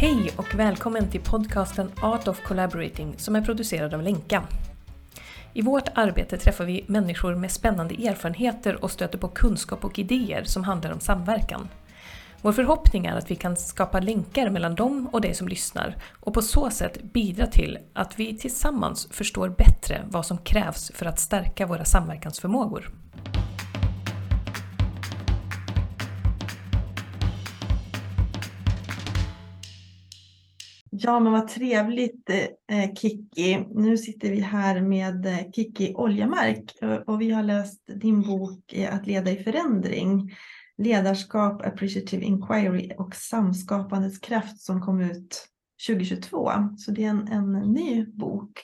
Hej och välkommen till podcasten Art of Collaborating som är producerad av Lenka. I vårt arbete träffar vi människor med spännande erfarenheter och stöter på kunskap och idéer som handlar om samverkan. Vår förhoppning är att vi kan skapa länkar mellan dem och dig som lyssnar och på så sätt bidra till att vi tillsammans förstår bättre vad som krävs för att stärka våra samverkansförmågor. Ja, men vad trevligt eh, Nu sitter vi här med eh, Kiki Oljemark eh, och vi har läst din bok eh, Att leda i förändring. Ledarskap, appreciative inquiry och samskapandets kraft som kom ut 2022. Så det är en, en ny bok.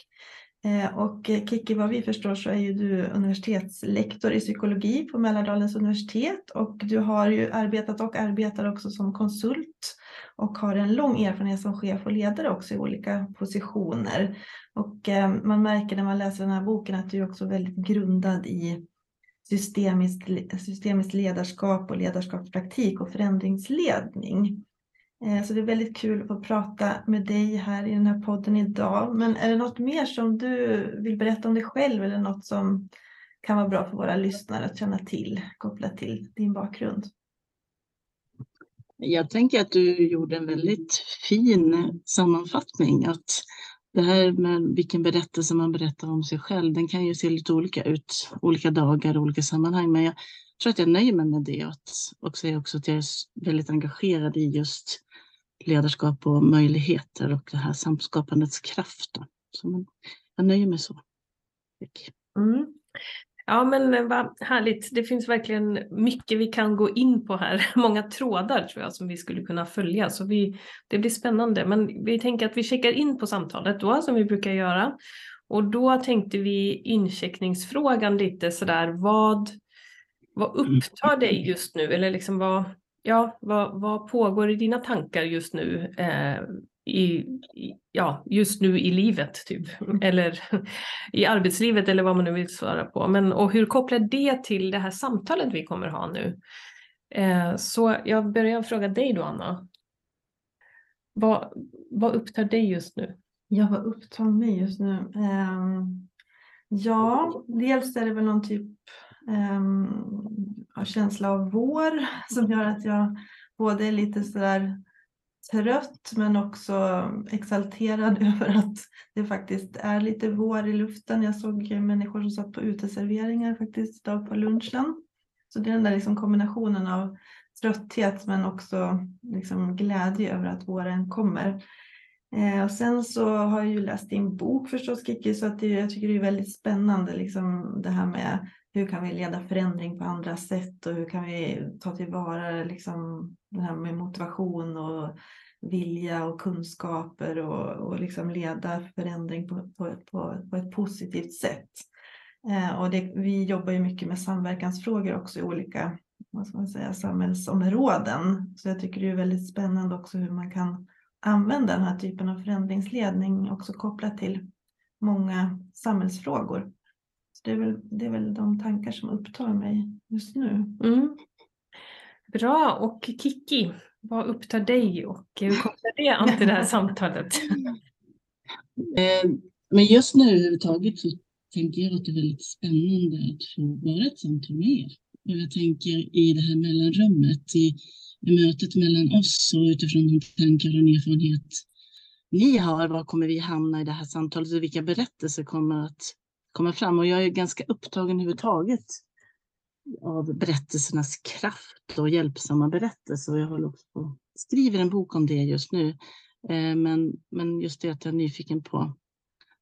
Och Kiki, vad vi förstår så är ju du universitetslektor i psykologi på Mälardalens universitet och du har ju arbetat och arbetar också som konsult och har en lång erfarenhet som chef och ledare också i olika positioner. Och eh, man märker när man läser den här boken att du är också väldigt grundad i systemiskt, systemiskt ledarskap och ledarskapspraktik och förändringsledning. Eh, så det är väldigt kul att få prata med dig här i den här podden idag. Men är det något mer som du vill berätta om dig själv eller något som kan vara bra för våra lyssnare att känna till kopplat till din bakgrund? Jag tänker att du gjorde en väldigt fin sammanfattning. Att det här med vilken berättelse man berättar om sig själv, den kan ju se lite olika ut olika dagar och olika sammanhang. Men jag tror att jag nöjer mig med det och säger också att jag är väldigt engagerad i just ledarskap och möjligheter och det här samskapandets kraft. Så jag nöjer mig så. Mm. Ja men vad härligt. Det finns verkligen mycket vi kan gå in på här. Många trådar tror jag som vi skulle kunna följa. Så vi, det blir spännande. Men vi tänker att vi checkar in på samtalet då som vi brukar göra. Och då tänkte vi incheckningsfrågan lite sådär. Vad, vad upptar dig just nu? Eller liksom vad, ja, vad, vad pågår i dina tankar just nu eh, i, ja, just nu i livet typ. Eller i arbetslivet eller vad man nu vill svara på. Men, och hur kopplar det till det här samtalet vi kommer ha nu? Eh, så jag börjar fråga dig då Anna. Vad, vad upptar dig just nu? Ja, vad upptar mig just nu? Eh, ja, dels är det väl någon typ eh, känsla av vår som gör att jag både är lite sådär trött men också exalterad över att det faktiskt är lite vår i luften. Jag såg människor som satt på uteserveringar faktiskt idag på lunchen. Så det är den där liksom kombinationen av trötthet men också liksom glädje över att våren kommer. Eh, och sen så har jag ju läst din bok förstås Kiki så att det, jag tycker det är väldigt spännande liksom det här med hur kan vi leda förändring på andra sätt och hur kan vi ta tillvara liksom det här med motivation och vilja och kunskaper och, och liksom leda förändring på, på, på, på ett positivt sätt. Eh, och det, vi jobbar ju mycket med samverkansfrågor också i olika vad ska man säga, samhällsområden. Så jag tycker det är väldigt spännande också hur man kan använda den här typen av förändringsledning också kopplat till många samhällsfrågor. Det, är väl, det är väl de tankar som upptar mig just nu. Mm. Bra, och Kiki, vad upptar dig och hur kopplar det an till det här samtalet? Eh, men just nu överhuvudtaget så tänker jag att det är väldigt spännande att få vara ett samtal med er. Och jag tänker i det här mellanrummet, i, i mötet mellan oss och utifrån de tankar och erfarenhet ni har, var kommer vi hamna i det här samtalet och vilka berättelser kommer att komma fram? Och jag är ganska upptagen överhuvudtaget av berättelsernas kraft och hjälpsamma berättelser. Och jag håller också på skriver en bok om det just nu. Eh, men, men just det att jag är nyfiken på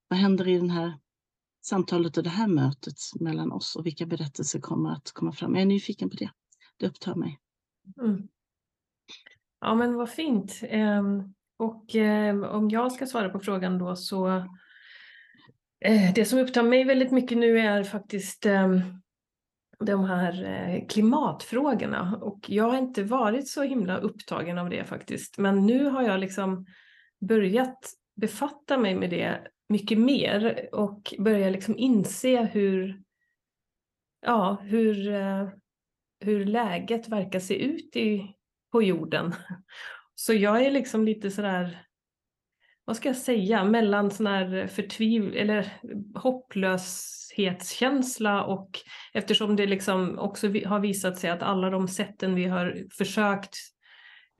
vad händer i det här samtalet och det här mötet mellan oss och vilka berättelser kommer att komma fram. Jag är nyfiken på det. Det upptar mig. Mm. Ja men vad fint. Ehm, och eh, om jag ska svara på frågan då så Eh, det som upptar mig väldigt mycket nu är faktiskt ehm, de här eh, klimatfrågorna och jag har inte varit så himla upptagen av det faktiskt. Men nu har jag liksom börjat befatta mig med det mycket mer och börjar liksom inse hur, ja, hur, eh, hur läget verkar se ut i, på jorden. så jag är liksom lite sådär, vad ska jag säga, mellan sån här förtviv eller hopplöshetskänsla och eftersom det liksom också har visat sig att alla de sätten vi har försökt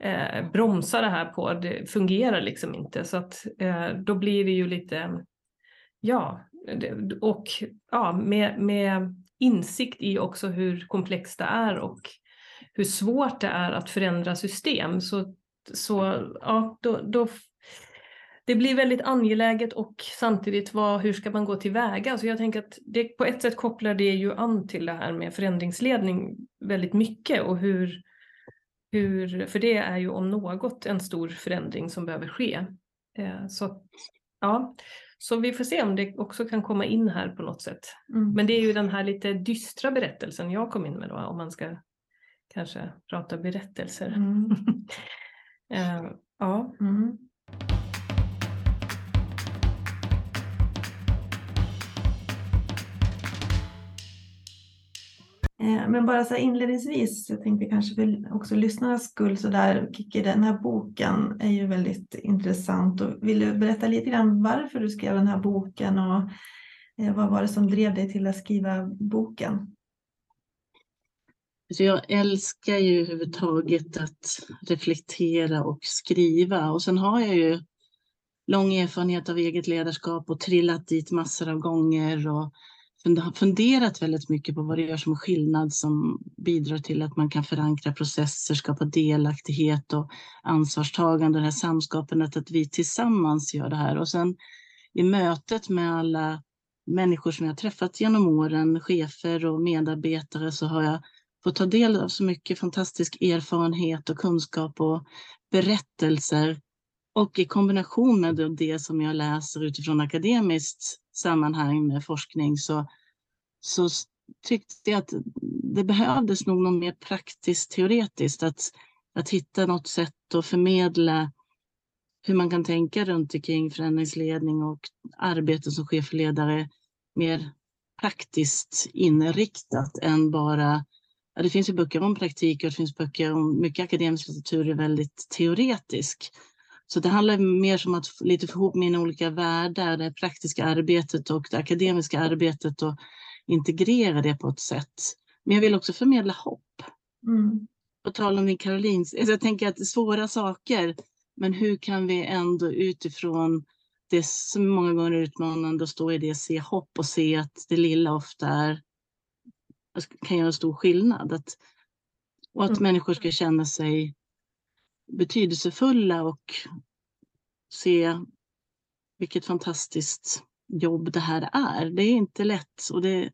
eh, bromsa det här på, det fungerar liksom inte. Så att eh, då blir det ju lite, ja, och ja, med, med insikt i också hur komplext det är och hur svårt det är att förändra system. Så, så ja, då, då det blir väldigt angeläget och samtidigt vad, hur ska man gå tillväga? Så jag tänker att det, på ett sätt kopplar det ju an till det här med förändringsledning väldigt mycket och hur, hur för det är ju om något en stor förändring som behöver ske. Eh, så, ja. så vi får se om det också kan komma in här på något sätt. Mm. Men det är ju den här lite dystra berättelsen jag kom in med då, om man ska kanske prata berättelser. Mm. uh, ja. Mm. Eh, men bara så inledningsvis, jag tänkte kanske för också lyssnarnas skull så där, Kiki, den här boken är ju väldigt intressant. Och vill du berätta lite grann varför du skrev den här boken och eh, vad var det som drev dig till att skriva boken? Alltså, jag älskar ju överhuvudtaget att reflektera och skriva och sen har jag ju lång erfarenhet av eget ledarskap och trillat dit massor av gånger och funderat väldigt mycket på vad det gör som skillnad som bidrar till att man kan förankra processer, skapa delaktighet och ansvarstagande, det här samskapandet, att vi tillsammans gör det här. Och sen i mötet med alla människor som jag träffat genom åren, chefer och medarbetare, så har jag fått ta del av så mycket fantastisk erfarenhet och kunskap och berättelser. Och i kombination med det som jag läser utifrån akademiskt sammanhang med forskning så, så tyckte jag att det behövdes nog något mer praktiskt teoretiskt. Att, att hitta något sätt att förmedla hur man kan tänka runt omkring förändringsledning och arbete som chef och ledare mer praktiskt inriktat än bara Ja, det finns ju böcker om praktik och det finns böcker om mycket akademisk litteratur är väldigt teoretisk. Så det handlar mer om att lite få ihop mina olika världar, det praktiska arbetet och det akademiska arbetet och integrera det på ett sätt. Men jag vill också förmedla hopp. Mm. På tal om din Karolins, alltså jag tänker att det är svåra saker, men hur kan vi ändå utifrån det som många gånger är utmanande att stå i det, se hopp och se att det lilla ofta är, kan göra stor skillnad. Att, och att mm. människor ska känna sig betydelsefulla och se vilket fantastiskt jobb det här är. Det är inte lätt och det,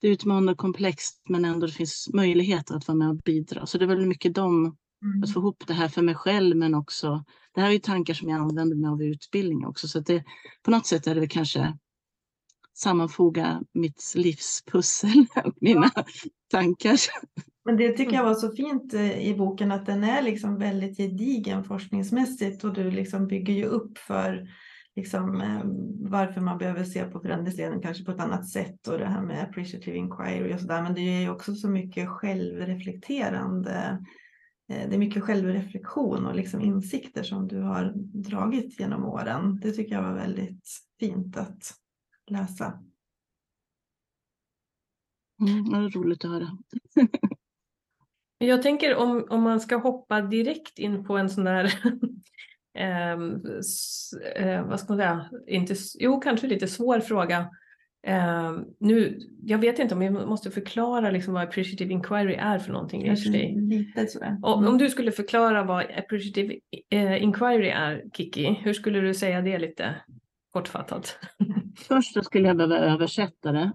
det är utmanande och komplext men ändå det finns möjligheter att vara med och bidra. Så det är väldigt mycket de, mm. att få ihop det här för mig själv men också, det här är ju tankar som jag använder mig av i utbildning också så att det, på något sätt är det väl kanske sammanfoga mitt livspussel och mina tankar. Men det tycker jag var så fint eh, i boken att den är liksom väldigt gedigen forskningsmässigt och du liksom bygger ju upp för liksom, eh, varför man behöver se på förändringsledning kanske på ett annat sätt och det här med appreciative inquiry och sådär. Men det är ju också så mycket självreflekterande. Eh, det är mycket självreflektion och liksom insikter som du har dragit genom åren. Det tycker jag var väldigt fint att läsa. Mm, det är roligt att höra. Jag tänker om, om man ska hoppa direkt in på en sån där, eh, eh, vad ska man säga, inte, jo kanske lite svår fråga. Eh, nu, jag vet inte om jag måste förklara liksom vad appreciative inquiry är för någonting. Kanske lite sådär. Mm. Om, om du skulle förklara vad appreciative eh, inquiry är, Kiki, hur skulle du säga det lite kortfattat? Först så skulle jag behöva översätta det.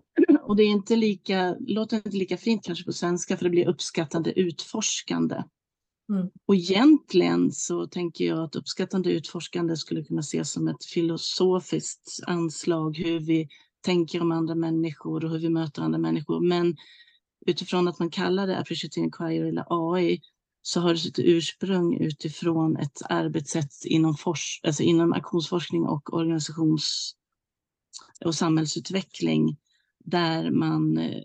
Och det är inte lika, låter inte lika fint kanske på svenska för det blir uppskattande utforskande. Mm. Och egentligen så tänker jag att uppskattande utforskande skulle kunna ses som ett filosofiskt anslag hur vi tänker om andra människor och hur vi möter andra människor. Men utifrån att man kallar det appreciative inquiry eller AI så har det sitt ursprung utifrån ett arbetssätt inom, fors alltså inom aktionsforskning och organisations och samhällsutveckling där man eh,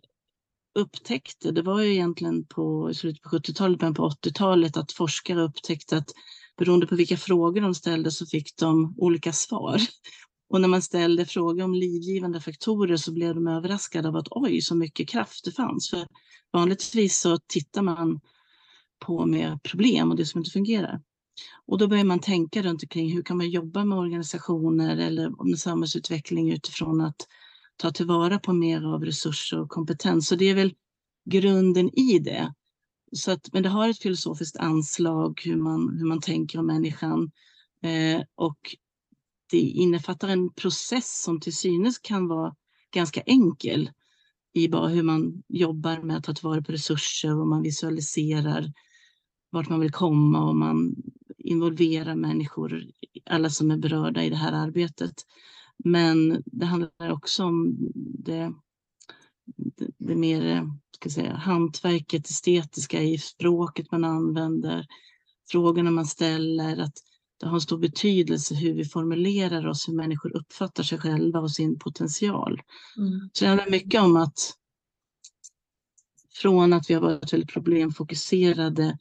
upptäckte, det var ju egentligen på slutet på 70-talet, början på 80-talet, att forskare upptäckte att beroende på vilka frågor de ställde så fick de olika svar. Och när man ställde frågor om livgivande faktorer så blev de överraskade av att oj, så mycket kraft det fanns. För vanligtvis så tittar man på med problem och det som inte fungerar. Och då börjar man tänka runt omkring hur kan man jobba med organisationer eller med samhällsutveckling utifrån att ta tillvara på mer av resurser och kompetens. Så det är väl grunden i det. Så att, men det har ett filosofiskt anslag hur man, hur man tänker om människan. Eh, och det innefattar en process som till synes kan vara ganska enkel i bara hur man jobbar med att ta tillvara på resurser och man visualiserar vart man vill komma och man involverar människor, alla som är berörda i det här arbetet. Men det handlar också om det, det, det mer ska säga, hantverket, estetiska i språket man använder, frågorna man ställer, att det har en stor betydelse hur vi formulerar oss, hur människor uppfattar sig själva och sin potential. Mm. Så det handlar mycket om att från att vi har varit väldigt problemfokuserade,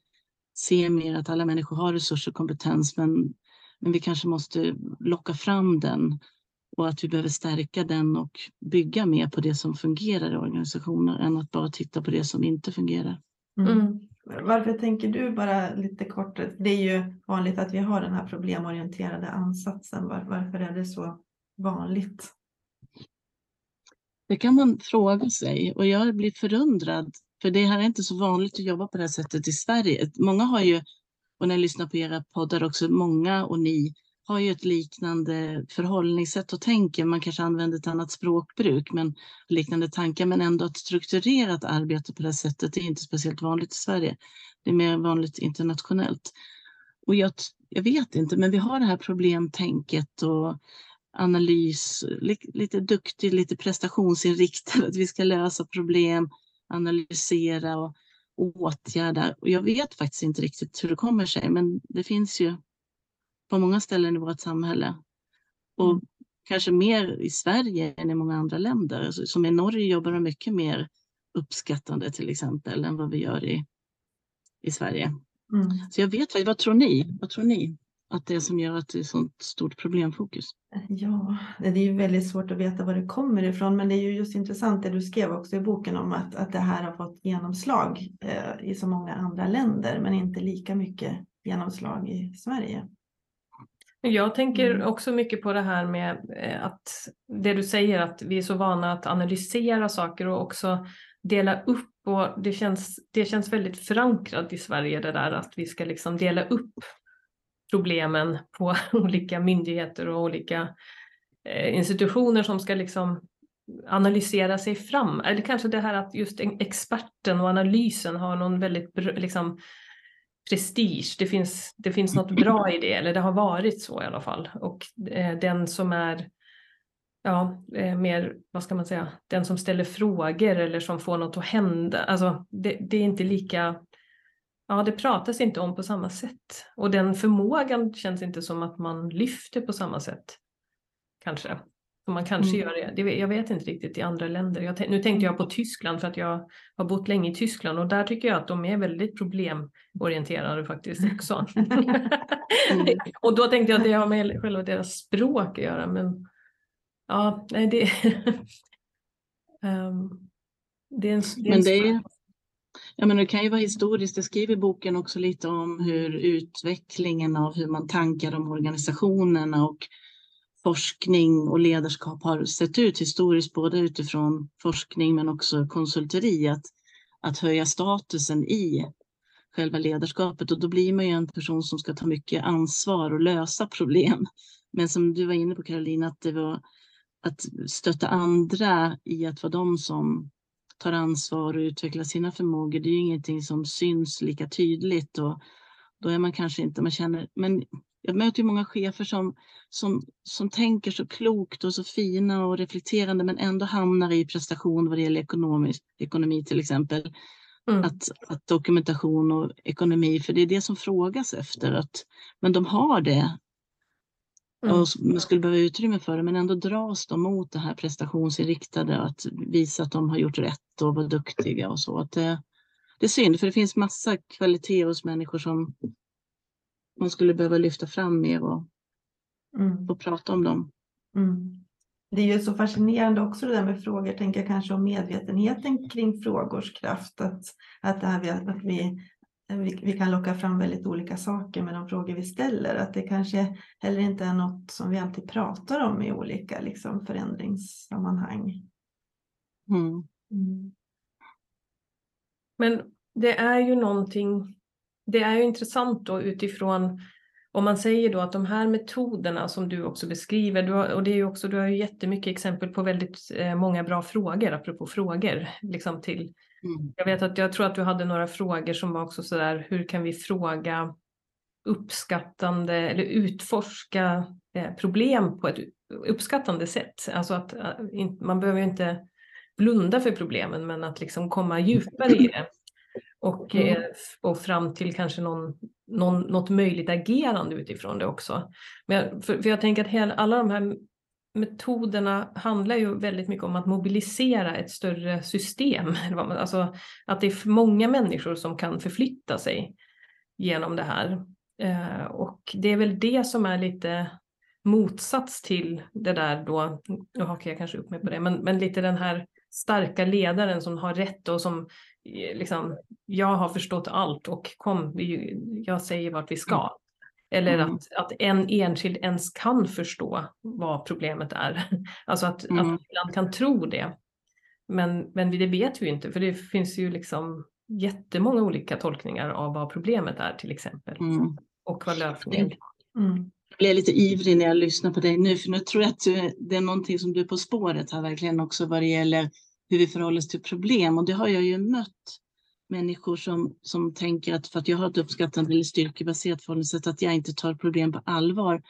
se mer att alla människor har resurser och kompetens, men, men vi kanske måste locka fram den och att vi behöver stärka den och bygga mer på det som fungerar i organisationer än att bara titta på det som inte fungerar. Mm. mm. Varför tänker du bara lite kort, det är ju vanligt att vi har den här problemorienterade ansatsen. Var, varför är det så vanligt? Det kan man fråga sig och jag blir förundrad för det här är inte så vanligt att jobba på det här sättet i Sverige. Många har ju, och när jag lyssnar på era poddar också, många och ni har ju ett liknande förhållningssätt och tänker. Man kanske använder ett annat språkbruk, men liknande tankar, men ändå ett strukturerat arbete på det här sättet är inte speciellt vanligt i Sverige. Det är mer vanligt internationellt. Och jag, jag vet inte, men vi har det här problemtänket och analys, lite duktig, lite prestationsinriktad, att vi ska lösa problem, analysera och åtgärda. Och jag vet faktiskt inte riktigt hur det kommer sig, men det finns ju på många ställen i vårt samhälle. Och mm. kanske mer i Sverige än i många andra länder. Alltså, som i Norge jobbar de mycket mer uppskattande till exempel än vad vi gör i, i Sverige. Mm. Så jag vet vad tror ni? Vad tror ni att det är som gör att det är sånt stort problemfokus? Ja, det är ju väldigt svårt att veta var det kommer ifrån, men det är ju just intressant det du skrev också i boken om att, att det här har fått genomslag eh, i så många andra länder, men inte lika mycket genomslag i Sverige. Jag tänker mm. också mycket på det här med eh, att det du säger att vi är så vana att analysera saker och också dela upp och det känns, det känns väldigt förankrat i Sverige det där att vi ska liksom dela upp problemen på olika myndigheter och olika eh, institutioner som ska liksom analysera sig fram. Eller kanske det här att just experten och analysen har någon väldigt liksom, prestige. Det finns, det finns något bra i det, eller det har varit så i alla fall. Och eh, den som är ja, eh, mer, vad ska man säga, den som ställer frågor eller som får något att hända. Alltså, det, det, är inte lika, ja det pratas inte om på samma sätt. Och den förmågan känns inte som att man lyfter på samma sätt. Kanske. Man kanske mm. gör det. Jag vet inte riktigt i andra länder. Jag, nu tänkte jag på Tyskland för att jag har bott länge i Tyskland och där tycker jag att de är väldigt problemorienterade faktiskt också. mm. och då tänkte jag att det har med själva deras språk att göra men ja, nej det, um, det är en, det är men det är, Ja, men det kan ju vara historiskt. Det skriver boken också lite om hur utvecklingen av hur man tankar om organisationerna och forskning och ledarskap har sett ut historiskt, både utifrån forskning men också konsulteri, att, att höja statusen i själva ledarskapet. Och då blir man ju en person som ska ta mycket ansvar och lösa problem. Men som du var inne på Karolina, att det var att stötta andra i att vara de som tar ansvar och utvecklar sina förmågor. Det är ju ingenting som syns lika tydligt och då är man kanske inte, man känner, men jag möter ju många chefer som, som, som tänker så klokt och så fina och reflekterande men ändå hamnar i prestation vad det gäller ekonomi, ekonomi till exempel. Mm. Att, att, dokumentation och ekonomi, för det är det som frågas efter. Att, men de har det. Mm. Och man skulle behöva utrymme för det, men ändå dras de mot det här prestationsinriktade, att visa att de har gjort rätt och vara duktiga och så. Att det, det är synd, för det finns massa kvalitet hos människor som man skulle behöva lyfta fram mer och, Mm. och prata om dem. Mm. Det är ju så fascinerande också det där med frågor, tänker jag kanske om medvetenheten kring frågors kraft. Att, att, det här, vi- att vi, vi, vi kan locka fram väldigt olika saker med de frågor vi ställer. Att det kanske heller inte är något som vi alltid pratar om i olika liksom, förändringssammanhang. Mm. Mm. Men det är ju någonting, det är ju intressant då utifrån om man säger då att de här metoderna som du också beskriver, du har, och det är ju också, du har ju jättemycket exempel på väldigt eh, många bra frågor, apropå frågor, liksom till, Mm. jag vet att jag tror att du hade några frågor som var också sådär, hur kan vi fråga uppskattande eller utforska eh, problem på ett uppskattande sätt? Alltså att eh, man behöver ju inte blunda för problemen, men att liksom komma djupare i det. Och, Mm. eh, och fram till kanske någon, någon, något möjligt agerande utifrån det också. Men jag, för, för jag tänker att hela, alla de här metoderna handlar ju väldigt mycket om att mobilisera ett större system. Alltså att det är många människor som kan förflytta sig genom det här. Eh, och det är väl det som är lite motsats till det där då, nu hakar jag kanske upp mig på det, men, men lite den här starka ledaren som har rätt och som liksom, jag har förstått allt och kom, jag säger vart vi ska. Eller Mm. att, att en enskild ens kan förstå vad problemet är. Alltså att, Mm. att ibland kan tro det. Men, men det vet vi inte, för det finns ju liksom jättemånga olika tolkningar av vad problemet är till exempel. Mm. Och vad lösningen Mm. Jag blir lite ivrig när jag lyssnar på dig nu, för nu tror jag att det är någonting som du är på spåret här verkligen också vad det gäller hur vi förhåller oss till problem. Och det har jag ju mött människor som, som tänker att för att jag har ett uppskattande eller styrkebaserat förhållningssätt att jag inte tar problem på allvar.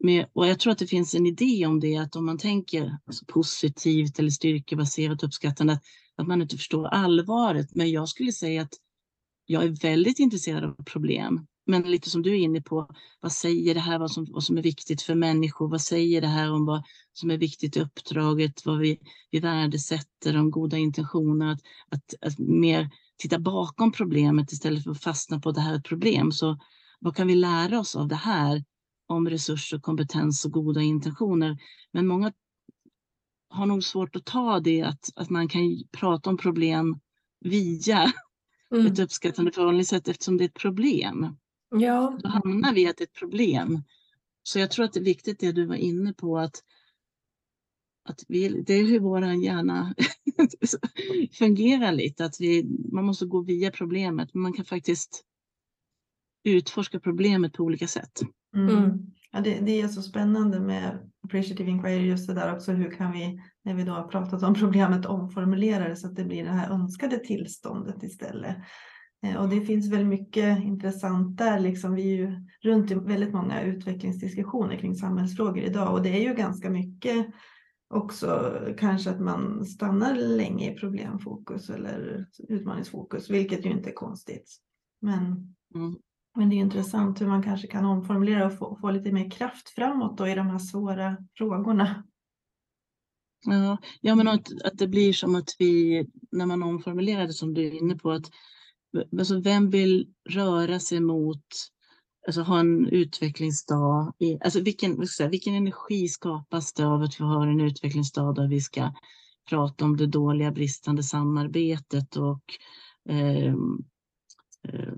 Med, och jag tror att det finns en idé om det, att om man tänker alltså positivt eller styrkebaserat uppskattande, att, att man inte förstår allvaret. Men jag skulle säga att jag är väldigt intresserad av problem. Men lite som du är inne på, vad säger det här vad som, vad som är viktigt för människor? Vad säger det här om vad som är viktigt i uppdraget? Vad vi, vi värdesätter, de goda intentionerna? Att, att, att mer titta bakom problemet istället för att fastna på det här är ett problem. Så vad kan vi lära oss av det här om resurser, kompetens och goda intentioner? Men många har nog svårt att ta det att, att man kan prata om problem via Mm. ett uppskattande förhållningssätt eftersom det är ett problem. Ja, Då hamnar vi i ett problem. Så jag tror att det är viktigt det du var inne på att, att vi, det är hur vår hjärna fungerar lite. Att vi, man måste gå via problemet, men man kan faktiskt utforska problemet på olika sätt. Mm. Mm. Ja, det, det är så spännande med appreciative inquiry, just det där också, hur kan vi, när vi då har pratat om problemet, omformulera det så att det blir det här önskade tillståndet istället. Eh, Och det finns väl mycket intressant där, liksom vi är ju runt i väldigt många utvecklingsdiskussioner kring samhällsfrågor idag och det är ju ganska mycket också kanske att man stannar länge i problemfokus eller utmaningsfokus, vilket ju inte är konstigt. Men Mm. men det är intressant hur man kanske kan omformulera och få, få lite mer kraft framåt då i de här svåra frågorna. Ja, ja men att, att det blir som att vi, när man omformulerar det som du är inne på, att alltså vem vill röra sig mot, alltså ha en utvecklingsdag, i, alltså vilken, vad ska jag säga, vilken energi skapas det av att vi har en utvecklingsdag där vi ska prata om det dåliga bristande samarbetet och eh, eh,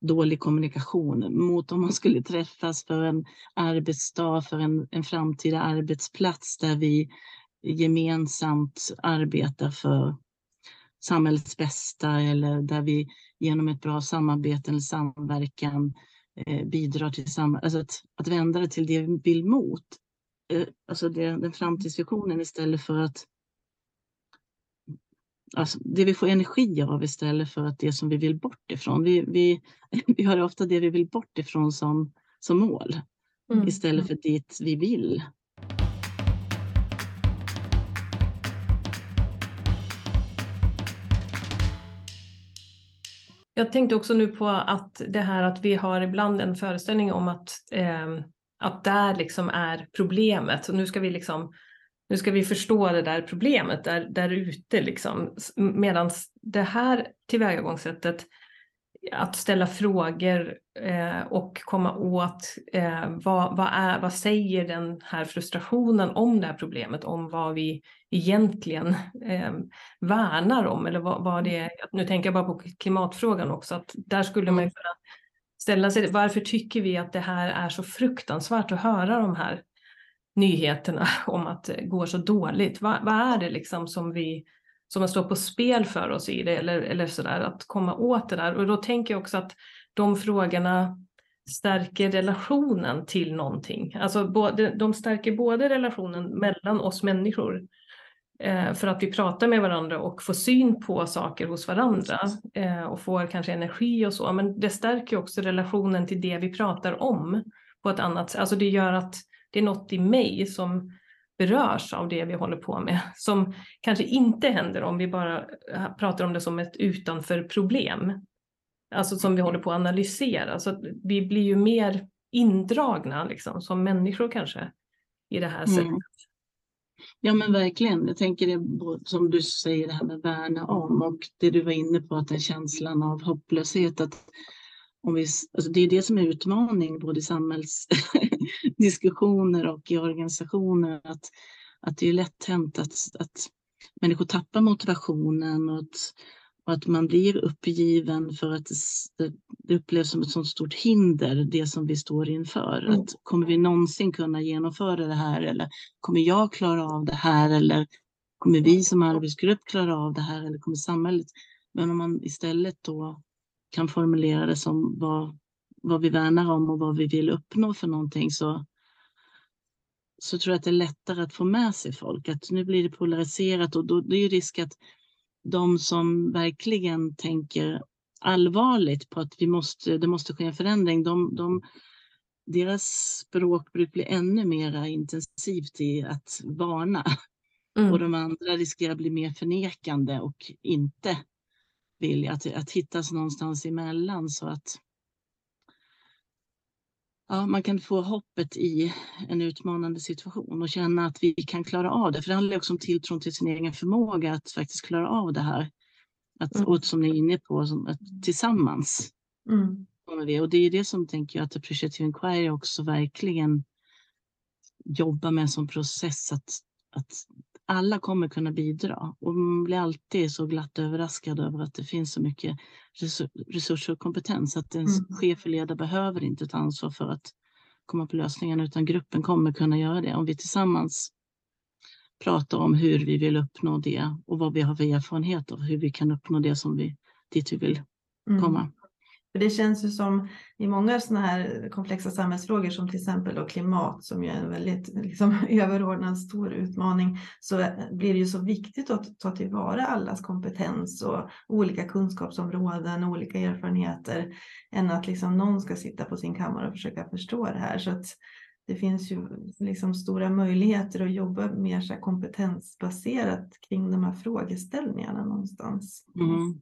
dålig kommunikation mot om man skulle träffas för en arbetsdag, för en, en framtida arbetsplats där vi gemensamt arbetar för samhällets bästa eller där vi genom ett bra samarbete eller samverkan eh, bidrar till sam alltså att, att vända det till det vi vill mot. Eh, alltså det, den framtidsvisionen istället för att Alltså det vi får energi av istället för att det som vi vill bort ifrån. Vi, vi, vi har ofta det vi vill bort ifrån som, som mål Mm. istället för dit vi vill. Jag tänkte också nu på att det här att vi har ibland en föreställning om att, eh, att där liksom är problemet. Och nu ska vi liksom nu ska vi förstå det där problemet där, där ute liksom. Medan det här tillvägagångssättet att ställa frågor eh, och komma åt eh, vad, vad, är, vad säger den här frustrationen om det här problemet, om vad vi egentligen eh, värnar om eller vad, vad det är. Nu tänker jag bara på klimatfrågan också, att där skulle man kunna ställa sig, varför tycker vi att det här är så fruktansvärt att höra de här nyheterna om att det går så dåligt? Vad, vad är det liksom som vi som står på spel för oss i det eller, eller sådär, att komma åt det där. Och då tänker jag också att de frågorna stärker relationen till någonting. Alltså både, de stärker både relationen mellan oss människor eh, för att vi pratar med varandra och får syn på saker hos varandra eh, och får kanske energi och så. Men det stärker också relationen till det vi pratar om på ett annat sätt. Alltså det gör att det är något i mig som berörs av det vi håller på med, som kanske inte händer om vi bara pratar om det som ett utanför problem. Alltså som vi håller på att analysera, så att vi blir ju mer indragna liksom, som människor kanske i det här sättet. Mm. Ja men verkligen, jag tänker det som du säger det här med värna om och det du var inne på att den känslan av hopplöshet att om vi, alltså det är det som är utmaning både i samhällsdiskussioner och i organisationer. Att, att det är lätt hänt att, att människor tappar motivationen och att, och att man blir uppgiven för att det, det upplevs som ett sådant stort hinder, det som vi står inför. Mm. Att kommer vi någonsin kunna genomföra det här eller kommer jag klara av det här eller kommer vi som arbetsgrupp klara av det här eller kommer samhället? Men om man istället då kan formulera det som vad, vad vi värnar om och vad vi vill uppnå för någonting så, så tror jag att det är lättare att få med sig folk. Att nu blir det polariserat och då det är ju risk att de som verkligen tänker allvarligt på att vi måste, det måste ske en förändring, de, de, deras språkbruk blir ännu mer intensivt i att varna. Mm. Och de andra riskerar att bli mer förnekande och inte vilja att, att hittas någonstans emellan så att ja, man kan få hoppet i en utmanande situation och känna att vi kan klara av det. För det handlar också om tilltron till sin egen förmåga att faktiskt klara av det här. Att, mm. Och som ni är inne på, som, att tillsammans mm. kommer vi. Och det är det som tänker jag att Appreciative Inquiry också verkligen jobbar med som process. Att, att alla kommer kunna bidra och man blir alltid så glatt överraskad över att det finns så mycket resurser och kompetens att ens mm. chef och ledare behöver inte ta ansvar för att komma på lösningarna utan gruppen kommer kunna göra det om vi tillsammans pratar om hur vi vill uppnå det och vad vi har för erfarenhet av hur vi kan uppnå det som vi dit vi vill mm. komma. Mm. För det känns ju som i många sådana här komplexa samhällsfrågor som till exempel då klimat som ju är en väldigt liksom, överordnad stor utmaning så blir det ju så viktigt att ta tillvara allas kompetens och olika kunskapsområden och olika erfarenheter än att liksom någon ska sitta på sin kammare och försöka förstå det här. Så att det finns ju liksom stora möjligheter att jobba mer så kompetensbaserat kring de här frågeställningarna någonstans. Mm.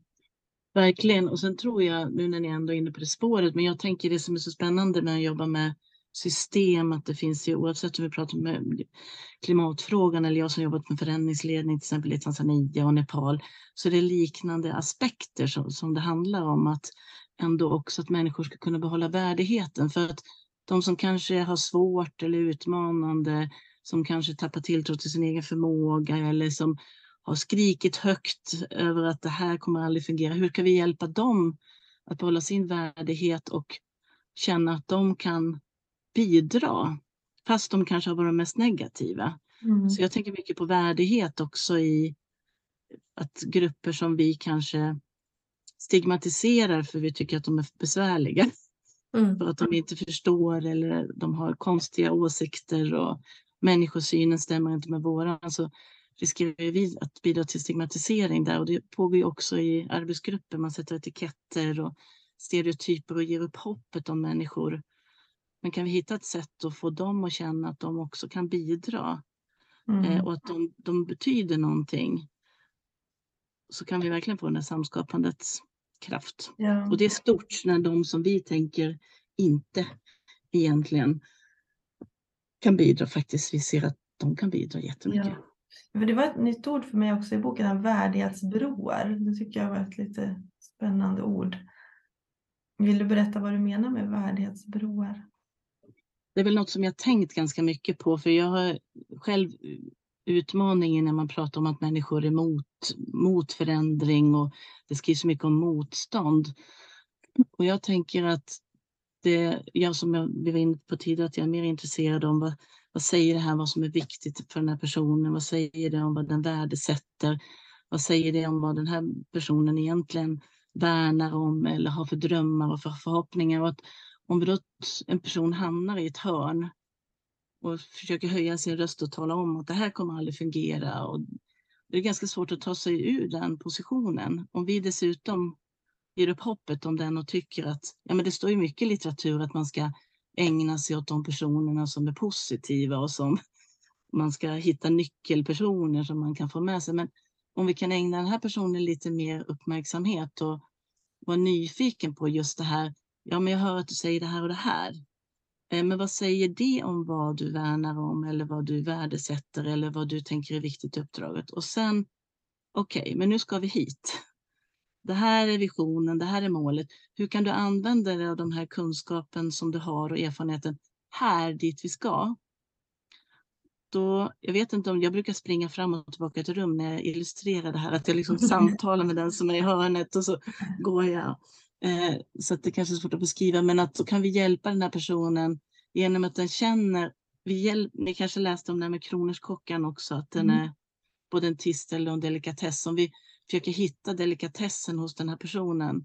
Verkligen. Och sen tror jag, nu när ni ändå är inne på det spåret, men jag tänker det som är så spännande med att jobba med system, att det finns ju oavsett om vi pratar med eh, klimatfrågan eller jag som jobbat med förändringsledning till exempel i Tanzania och Nepal, så är det liknande aspekter som, som det handlar om att ändå också att människor ska kunna behålla värdigheten. För att de som kanske har svårt eller utmanande, som kanske tappar tilltro till sin egen förmåga eller som har skrikit högt över att det här kommer aldrig fungera. Hur kan vi hjälpa dem att behålla sin värdighet och känna att de kan bidra fast de kanske har varit mest negativa. Mm. Så jag tänker mycket på värdighet också i att grupper som vi kanske stigmatiserar för vi tycker att de är besvärliga. Mm. För att de inte förstår eller de har konstiga åsikter och människosynen stämmer inte med våran. Så riskerar vi att bidra till stigmatisering där och det pågår också i arbetsgrupper. Man sätter etiketter och stereotyper och ger upp hoppet om människor. Men kan vi hitta ett sätt att få dem att känna att de också kan bidra mm. eh, och att de, de betyder någonting så kan vi verkligen få den här samskapandets kraft. Ja. Och det är stort när de som vi tänker inte egentligen kan bidra faktiskt, vi ser att de kan bidra jättemycket. Ja. För det var ett nytt ord för mig också i boken, värdighetsbroar. Det tycker jag var ett lite spännande ord. Vill du berätta vad du menar med värdighetsbroar? Det är väl något som jag tänkt ganska mycket på, för jag har själv utmaningen när man pratar om att människor är mot, mot förändring och det skrivs mycket om motstånd. Och jag tänker att det, jag som jag, var inne på tidigare, att jag är mer intresserad om vad, vad säger det här, vad som är viktigt för den här personen, vad säger det om vad den värdesätter, vad säger det om vad den här personen egentligen värnar om eller har för drömmar och för förhoppningar. Och att om då en person hamnar i ett hörn och försöker höja sin röst och tala om att det här kommer aldrig fungera. Och det är ganska svårt att ta sig ur den positionen. Om vi dessutom ger upp hoppet om den och tycker att ja, men det står ju mycket i litteratur att man ska ägna sig åt de personerna som är positiva och som man ska hitta nyckelpersoner som man kan få med sig. Men om vi kan ägna den här personen lite mer uppmärksamhet och vara nyfiken på just det här. Ja, men jag hör att du säger det här och det här. Eh, men vad säger det om vad du värnar om eller vad du värdesätter eller vad du tänker är viktigt i uppdraget? Och sen, okej, okay, men nu ska vi hit. Det här är visionen, det här är målet. Hur kan du använda dig av de här kunskapen som du har och erfarenheten här dit vi ska? Då, jag vet inte om jag brukar springa fram och tillbaka till rum när jag illustrerar det här, att jag liksom samtalar med den som är i hörnet och så går jag. Eh, så att det kanske är svårt att beskriva, men att så kan vi hjälpa den här personen genom att den känner, vi hjälp, ni kanske läste om det här med Kronerskockan också, att den mm. är både en tistel och en delikatess. Om vi försöker hitta delikatessen hos den här personen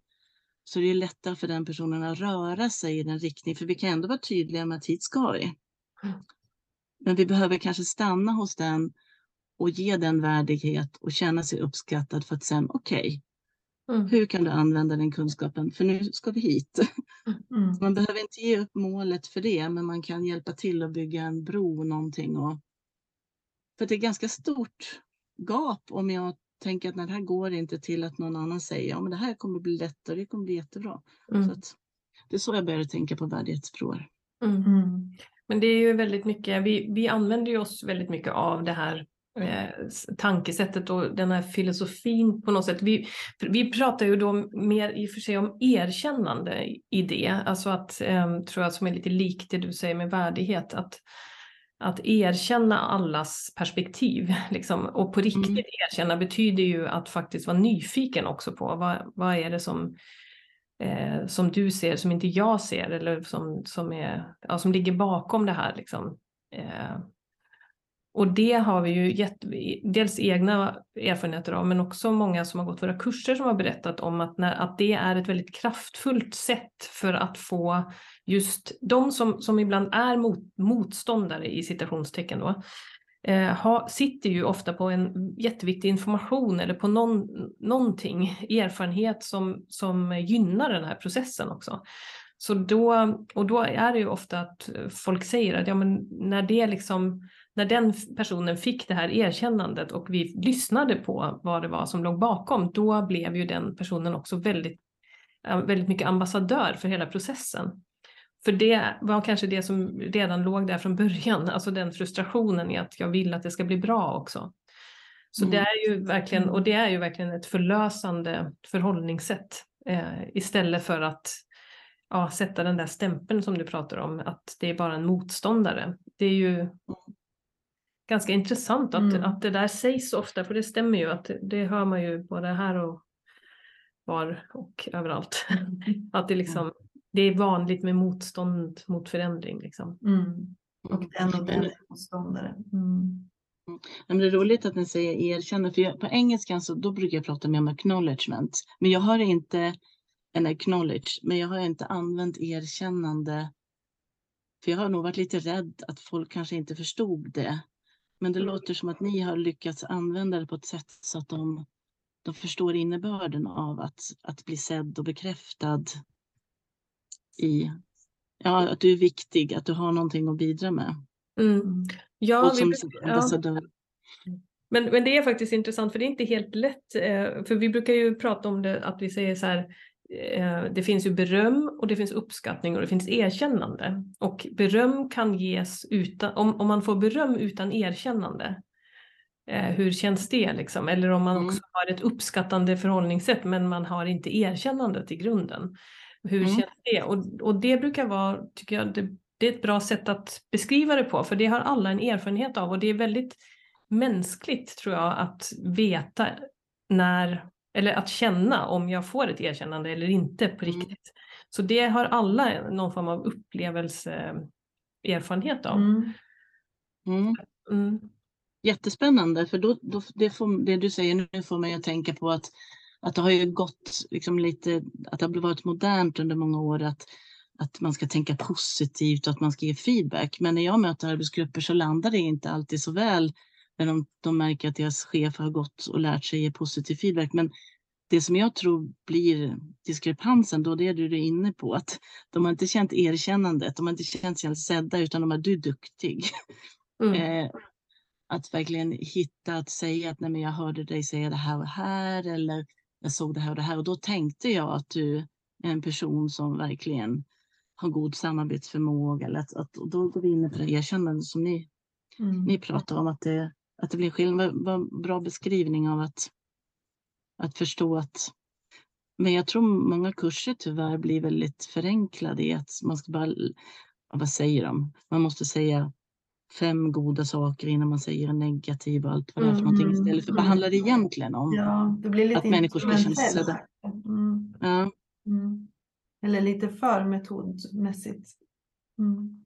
så det är lättare för den personen att röra sig i den riktningen, för vi kan ändå vara tydliga med att hit ska vi. Mm. Men vi behöver kanske stanna hos den och ge den värdighet och känna sig uppskattad för att sen, okej, okay, Mm. Hur kan du använda den kunskapen? För nu ska vi hit. Mm. Man behöver inte ge upp målet för det, men man kan hjälpa till att bygga en bro någonting. Och... För det är ganska stort gap om jag tänker att det här går inte till att någon annan säger ja, men det här kommer bli lätt och det kommer bli jättebra. Mm. Så det är så jag börjar tänka på värdighetsbroar. Mm. mm. Men det är ju väldigt mycket, vi, vi använder oss väldigt mycket av det här eh, tankesättet och den här filosofin på något sätt. Vi, vi pratar ju då mer i och för sig om erkännande i det, alltså att, eh, tror jag som är lite likt det du säger med värdighet, att, att erkänna allas perspektiv. Liksom. Och på riktigt mm. erkänna betyder ju att faktiskt vara nyfiken också på vad, vad är det som, eh, som du ser som inte jag ser eller som, som, är, ja, som ligger bakom det här. Liksom. Eh, och det har vi ju gett dels egna erfarenheter av, men också många som har gått våra kurser som har berättat om att, när, att det är ett väldigt kraftfullt sätt för att få just de som, som ibland är mot, motståndare i citationstecken då, eh, ha, sitter ju ofta på en jätteviktig information eller på någon, någonting, erfarenhet som, som gynnar den här processen också. Så då, och då är det ju ofta att folk säger att ja, men när det liksom när den personen fick det här erkännandet och vi lyssnade på vad det var som låg bakom, då blev ju den personen också väldigt, väldigt mycket ambassadör för hela processen. För det var kanske det som redan låg där från början, alltså den frustrationen i att jag vill att det ska bli bra också. Så mm. det är ju verkligen, och det är ju verkligen ett förlösande förhållningssätt eh, istället för att ja, sätta den där stämpeln som du pratar om, att det är bara en motståndare. Det är ju mm ganska intressant att, mm. att det där sägs ofta, för det stämmer ju att det hör man ju både här och var och överallt. att det liksom, det är vanligt med motstånd mot förändring. Liksom. Mm. Och den och den är motståndare. Mm. Men det är roligt att ni säger erkänna, för jag, på engelska så då brukar jag prata mer om acknowledgement. Men jag har inte en acknowledge, men jag har inte använt erkännande. För jag har nog varit lite rädd att folk kanske inte förstod det. Men det låter som att ni har lyckats använda det på ett sätt så att de, de förstår innebörden av att, att bli sedd och bekräftad i ja, att du är viktig, att du har någonting att bidra med. Mm. Ja, och som vi, ja. Men, men det är faktiskt intressant för det är inte helt lätt. Eh, för vi brukar ju prata om det att vi säger så här det finns ju beröm och det finns uppskattning och det finns erkännande. Och beröm kan ges utan, om, om man får beröm utan erkännande, eh, hur känns det liksom? Eller om man mm. också har ett uppskattande förhållningssätt men man har inte erkännandet i grunden. Hur Mm. känns det? Och, och det brukar vara, tycker jag, det, det är ett bra sätt att beskriva det på, för det har alla en erfarenhet av och det är väldigt mänskligt tror jag att veta när, eller att känna om jag får ett erkännande eller inte på Mm. riktigt. Så det har alla någon form av upplevelseerfarenhet av. Mm. Mm. Mm. Jättespännande, för då, då, det, får, det du säger nu får mig att tänka på att, att det har ju gått liksom lite, att det har varit modernt under många år att, att man ska tänka positivt och att man ska ge feedback. Men när jag möter arbetsgrupper så landar det inte alltid så väl när de, de märker att deras chef har gått och lärt sig ge positiv feedback. Men det som jag tror blir diskrepansen då, det är du är inne på, att de har inte känt erkännandet, de har inte känt sig sedda, utan de är du är duktig. Mm. Eh, att verkligen hitta att säga att Nej, men jag hörde dig säga det här och här eller jag såg det här och det här och då tänkte jag att du är en person som verkligen har god samarbetsförmåga. Eller att, att, och då går vi in på det erkännande som ni, Mm. ni pratar om, att det, att det blir skillnad. Vad, bra beskrivning av att, att förstå att men jag tror många kurser tyvärr blir väldigt förenklade i att man ska bara, vad säger de? Man måste säga fem goda saker innan man säger negativ och allt vad det är för någonting Mm, istället för mm. vad handlar det egentligen om? Ja, det blir lite Att människor ska känna sig sedda. Mm. Ja, Mm. Eller lite för metodmässigt. Mm.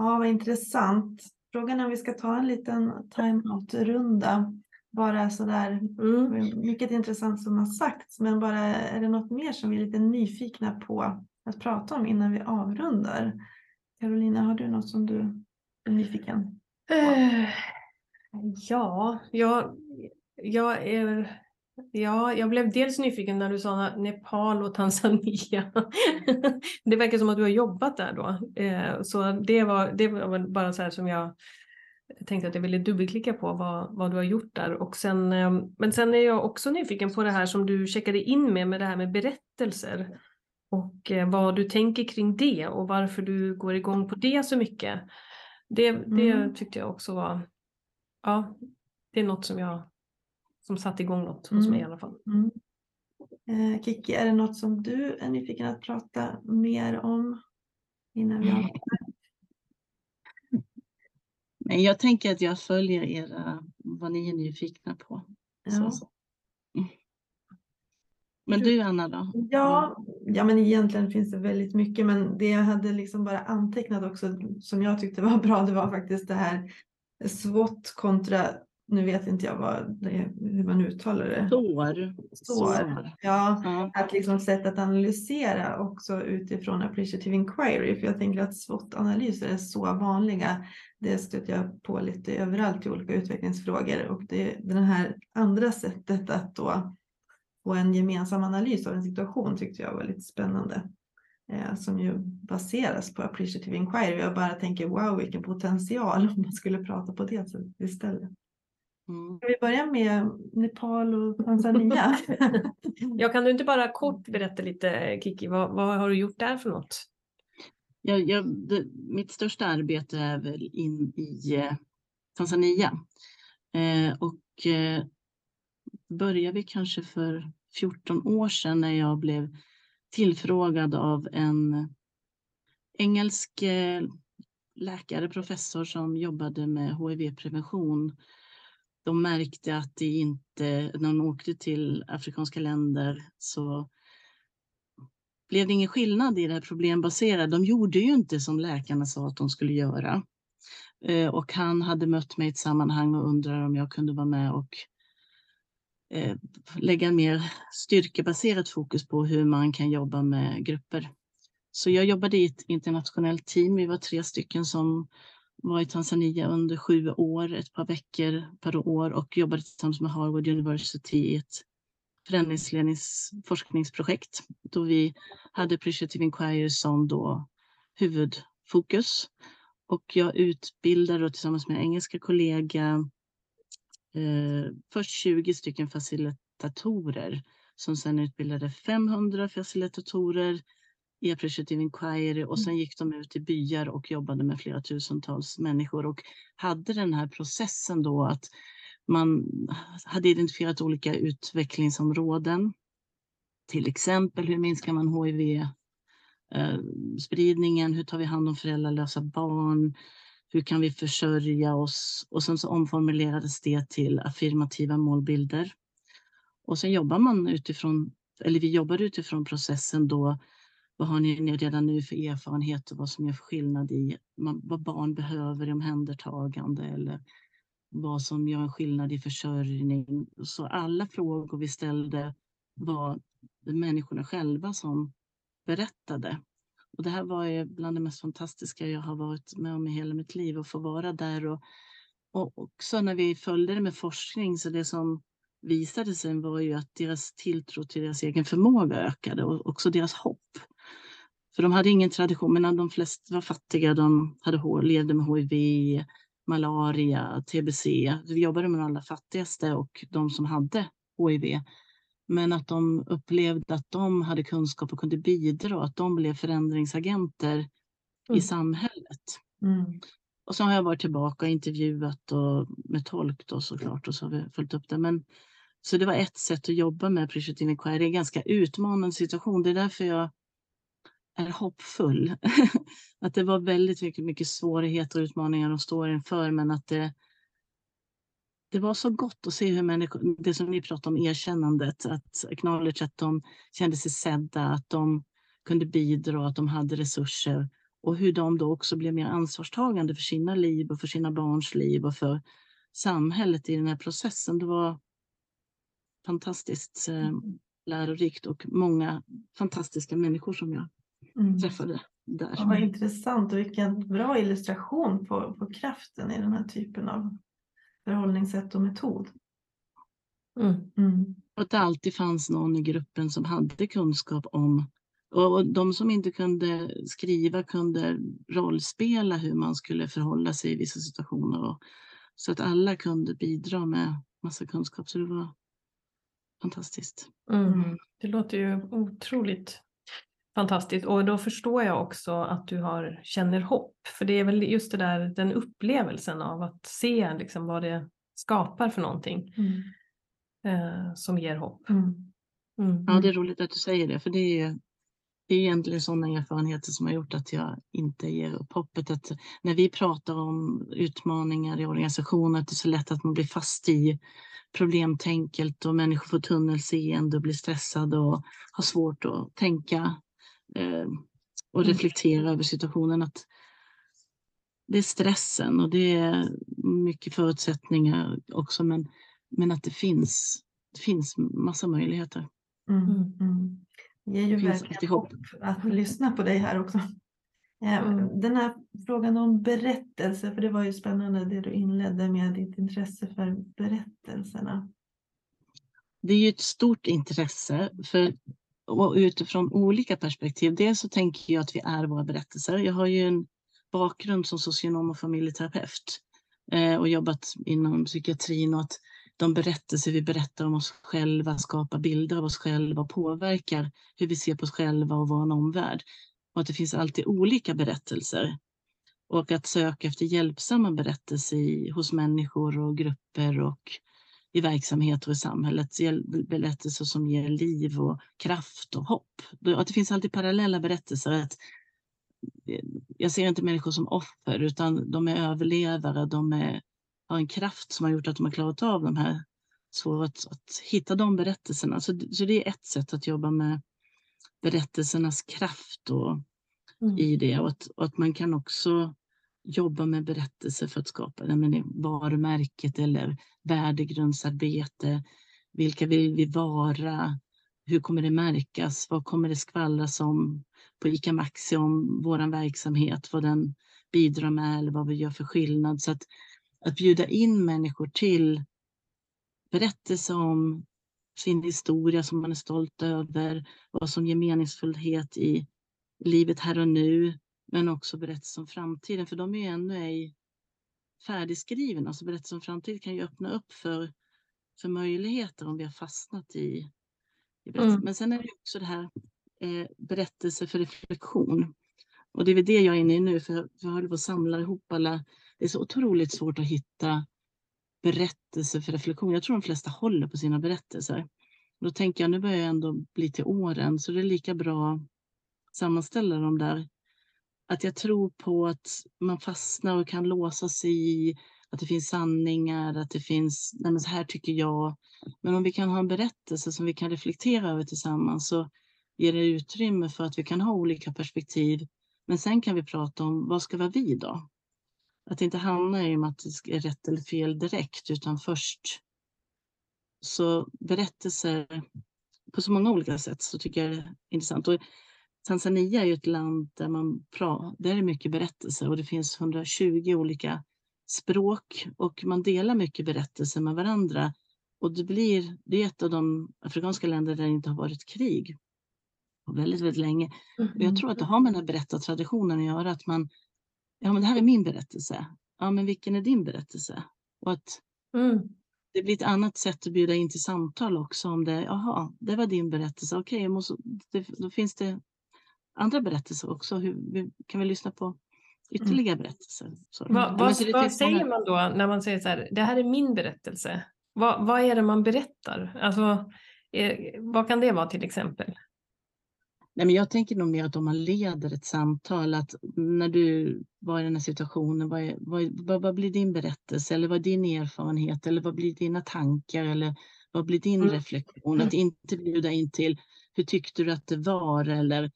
Ja, vad intressant. Frågan är om vi ska ta en liten time-out-runda. Bara sådär, Mm. mycket intressant som har sagts, men bara är det något mer som vi är lite nyfikna på att prata om innan vi avrundar? Carolina, har du något som du är nyfiken? Eh, Ja, jag, jag är... Ja, jag blev dels nyfiken när du sa Nepal och Tanzania. Det verkar som att du har jobbat där då. Eh, Så det var, det var bara så här som jag tänkte att jag ville dubbelklicka på vad, vad du har gjort där. Och sen, eh, men sen är jag också nyfiken på det här som du checkade in med, med det här med berättelser. Och eh, vad du tänker kring det och varför du går igång på det så mycket. Det, det Mm. tyckte jag också var, ja, det är något som jag, som satte igång något hos mig i Mm. alla fall. Mm. Eh, Kiki, är det något som du är nyfiken att prata mer om innan vi men jag tänker att jag följer era, vad ni är nyfikna på. Så, Ja. så. Mm. Men du Anna då? Ja, ja, men egentligen finns det väldigt mycket, men det jag hade liksom bara antecknat också som jag tyckte var bra, det var faktiskt det här SWOT kontra, nu vet inte jag vad det hur man uttalar det. Sår. Sår. Ja, Ja. att liksom sätt att analysera också utifrån appreciative inquiry, för jag tänker att SWOT-analyser är så vanliga. Det stöter jag på lite överallt i olika utvecklingsfrågor och det, det här andra sättet att då få en gemensam analys av en situation tyckte jag var lite spännande. Eh, som ju baseras på appreciative inquiry. Jag bara tänker wow vilken potential om man skulle prata på det sättet istället. Mm. Ska vi börja med Nepal och Tanzania? Jag kan du inte bara kort berätta lite Kiki, vad, vad har du gjort där för något? Jag, jag, det, mitt största arbete är väl in i eh, Tanzania. Eh, och eh, började vi kanske för 14 år sedan när jag blev tillfrågad av en engelsk eh, läkare, professor som jobbade med HIV-prevention. De märkte att det inte, när de åkte till afrikanska länder så blev det ingen skillnad i det här problembaserade. De gjorde ju inte som läkarna sa att de skulle göra. Eh, och han hade mött mig i ett sammanhang och undrade om jag kunde vara med och eh, lägga mer styrkebaserat fokus på hur man kan jobba med grupper Så jag jobbade i ett internationellt team. Vi var tre stycken som var i Tanzania under sju år, ett par veckor per år och jobbade tillsammans med Harvard University i ett förändringsledningsforskningsprojekt då vi hade Appreciative Inquiry som då huvudfokus. Och jag utbildade tillsammans med en engelska kollega eh, först 20 stycken facilitatorer som sedan utbildade 500 facilitatorer Appreciative Inquiry och sen gick de ut i byar och jobbade med flera tusentals människor och hade den här processen då att man hade identifierat olika utvecklingsområden. Till exempel hur minskar man HIV-spridningen? Hur tar vi hand om föräldralösa barn? Hur kan vi försörja oss? Och sen så omformulerades det till affirmativa målbilder. Och sen jobbar man utifrån, eller vi jobbar utifrån processen då. Vad har ni redan nu för erfarenheter? Vad som gör skillnad i vad barn behöver i omhändertagande eller vad som gör en skillnad i försörjning. Så alla frågor vi ställde var människorna själva som berättade. Och det här var ju bland det mest fantastiska jag har varit med om i hela mitt liv, och få vara där. Och, och också när vi följde det med forskning, så det som visade sig var ju att deras tilltro till deras egen förmåga ökade och också deras hopp. För de hade ingen tradition, men de flesta var fattiga, de hade, levde med HIV, malaria, TBC. Vi jobbade med de allra fattigaste och de som hade HIV. Men att de upplevde att de hade kunskap och kunde bidra, att de blev förändringsagenter mm. i samhället. Mm. Och så har jag varit tillbaka och intervjuat och med tolk då såklart och så har vi följt upp det. Men, så det var ett sätt att jobba med. Det är en ganska utmanande situation. Det är därför jag hoppfull. att det var väldigt mycket, mycket svårigheter och utmaningar de står inför, men att det, det var så gott att se hur människor, det som ni pratade om, erkännandet, att acknowledge att de kände sig sedda, att de kunde bidra, att de hade resurser och hur de då också blev mer ansvarstagande för sina liv och för sina barns liv och för samhället i den här processen. Det var fantastiskt eh, mm. lärorikt och många fantastiska människor som jag mm. träffade där. Ja, vad intressant och vilken bra illustration på, på kraften i den här typen av förhållningssätt och metod. Mm. Mm. Att det alltid fanns någon i gruppen som hade kunskap om och de som inte kunde skriva kunde rollspela hur man skulle förhålla sig i vissa situationer. Och, så att alla kunde bidra med massa kunskap. Så det var fantastiskt. Mm. Det låter ju otroligt Fantastiskt och då förstår jag också att du har, känner hopp. För det är väl just det där, den upplevelsen av att se liksom vad det skapar för någonting mm. eh, som ger hopp. Mm. Mm. Ja, det är roligt att du säger det, för det är, det är egentligen sådana erfarenheter som har gjort att jag inte ger upp hoppet. Att när vi pratar om utmaningar i organisationer, att det är så lätt att man blir fast i problemtänket och människor får tunnelseende och blir stressade och har svårt att tänka eh, och mm. reflektera över situationen. Att det är stressen och det är mycket förutsättningar också, men, men att det finns, det finns massa möjligheter. Mm. Mm. mm. Det ger ju det verkligen hopp att lyssna på dig här också. Eh, mm. Den här frågan om berättelse, för det var ju spännande det du inledde med ditt intresse för berättelserna. Det är ju ett stort intresse, för och utifrån olika perspektiv. Dels så tänker jag att vi är våra berättelser. Jag har ju en bakgrund som socionom och familjeterapeut eh, och jobbat inom psykiatrin och att de berättelser vi berättar om oss själva skapar bilder av oss själva och påverkar hur vi ser på oss själva och vår omvärld. Och att det finns alltid olika berättelser. Och att söka efter hjälpsamma berättelser hos människor och grupper och i verksamheter och i samhället. Berättelser som ger liv och kraft och hopp. Att det finns alltid parallella berättelser. Att eh, jag ser inte människor som offer utan de är överlevare. De är, har en kraft som har gjort att de har klarat av de här svåra, att, att hitta de berättelserna. Så, så det är ett sätt att jobba med berättelsernas kraft och, mm. i det. Och att, och att man kan också jobba med berättelser för att skapa menar, varumärket eller värdegrundsarbete. Vilka vill vi vara? Hur kommer det märkas? Vad kommer det skvallras om? på ICA Maxi om vår verksamhet, vad den bidrar med eller vad vi gör för skillnad. Så att, att bjuda in människor till berättelse om sin historia som man är stolt över, vad som ger meningsfullhet i livet här och nu, men också berättelser om framtiden, för de är ju ännu ej färdigskrivna. Så berättelser om framtiden kan ju öppna upp för, för möjligheter om vi har fastnat i, i mm. Men sen är det också det här eh, berättelse för reflektion. Och det är väl det jag är inne i nu, för jag håller på att samla ihop alla. Det är så otroligt svårt att hitta berättelser för reflektion. Jag tror de flesta håller på sina berättelser. Då tänker jag, nu börjar jag ändå bli till åren, så det är lika bra sammanställa dem där. Att jag tror på att man fastnar och kan låsa sig i att det finns sanningar, att det finns, nej men så här tycker jag. Men om vi kan ha en berättelse som vi kan reflektera över tillsammans så ger det utrymme för att vi kan ha olika perspektiv. Men sen kan vi prata om vad ska vara vi då? Att inte hamna i att det är rätt eller fel direkt, utan först. Så berättelser på så många olika sätt så tycker jag det är intressant. Och Tanzania är ju ett land där man pratar, där är mycket berättelser och det finns 120 olika språk och man delar mycket berättelser med varandra. Och det blir, det är ett av de afrikanska länder där det inte har varit krig på väldigt, väldigt länge. Och jag tror att det har med den här berättartraditionen att göra, att man, ja men det här är min berättelse. Ja men vilken är din berättelse? Och att mm. det blir ett annat sätt att bjuda in till samtal också om det, jaha, det var din berättelse, okej, okay, då finns det andra berättelser också. Hur, kan vi lyssna på ytterligare mm. berättelser? Så. Va, vad, vad säger man då när man säger så här, det här är min berättelse? Va, vad är det man berättar? Alltså, är, vad kan det vara till exempel? Nej, men jag tänker nog mer att om man leder ett samtal, att när du var i den här situationen, vad, är, vad, vad, vad, blir din berättelse eller vad är din erfarenhet eller vad blir dina tankar eller vad blir din mm. reflektion? Att inte bjuda in till hur tyckte du att det var eller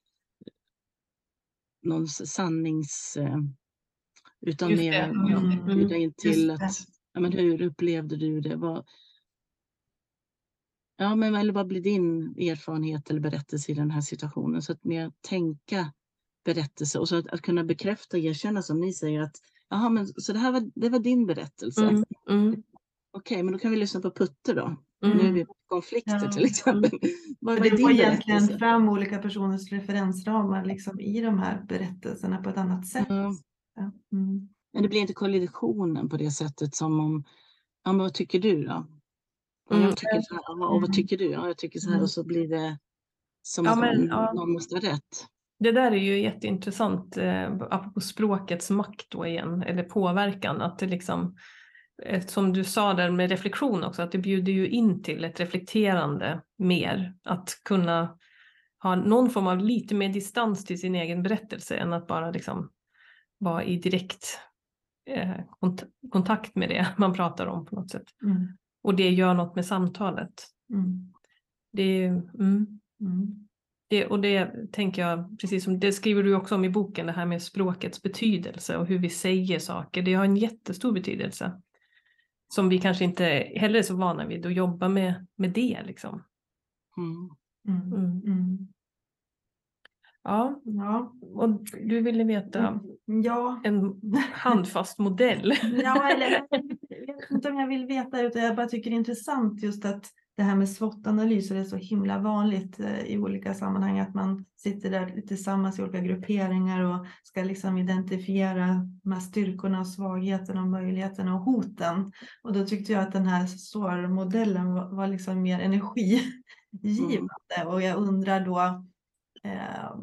någon sannings... Eh, utan Just mer mm, bjuda in till att, ja, men hur upplevde du det? Vad, ja, men, eller vad blir din erfarenhet eller berättelse i den här situationen? Så att mer tänka berättelse och så att, att kunna bekräfta och erkänna som ni säger att Jaha, men så det här var, det var din berättelse. Mm, mm. Okej, okay, men då kan vi lyssna på Putte då. Mm. Nu är vi på konflikter ja. till exempel. Vad det får egentligen fram olika personers referensramar liksom, i de här berättelserna på ett annat sätt. Ja. Ja. Mm. Men det blir inte kollisionen på det sättet som om, ja men vad tycker du då? Och jag tycker så här, och vad mm. tycker du? Ja, jag tycker så här och så blir det som att men, någon, någon måste ha rätt. Det där är ju jätteintressant, eh, apropå språkets makt då igen, eller påverkan, att det liksom som du sa där med reflektion också, att det bjuder ju in till ett reflekterande mer. Att kunna ha någon form av lite mer distans till sin egen berättelse än att bara liksom vara i direkt eh, kont kontakt med det man pratar om på något sätt. Mm. Och det gör något med samtalet. Mm. Det, mm. mm. det, och det tänker jag, precis som det skriver du också om i boken, det här med språkets betydelse och hur vi säger saker. Det har en jättestor betydelse som vi kanske inte heller är så vana vid att jobba med, med det. Liksom. Mm. Mm. mm. mm. Ja. ja, och du ville veta ja. en handfast modell. ja, eller, jag vet inte om jag vill veta, utan jag bara tycker det är intressant just att det här med SWOT-analyser är så himla vanligt eh, i olika sammanhang, att man sitter där tillsammans i olika grupperingar och ska liksom identifiera de styrkorna och svagheterna och möjligheterna och hoten. Och då tyckte jag att den här SOAR-modellen var, var liksom mer energigivande mm. och jag undrar då eh,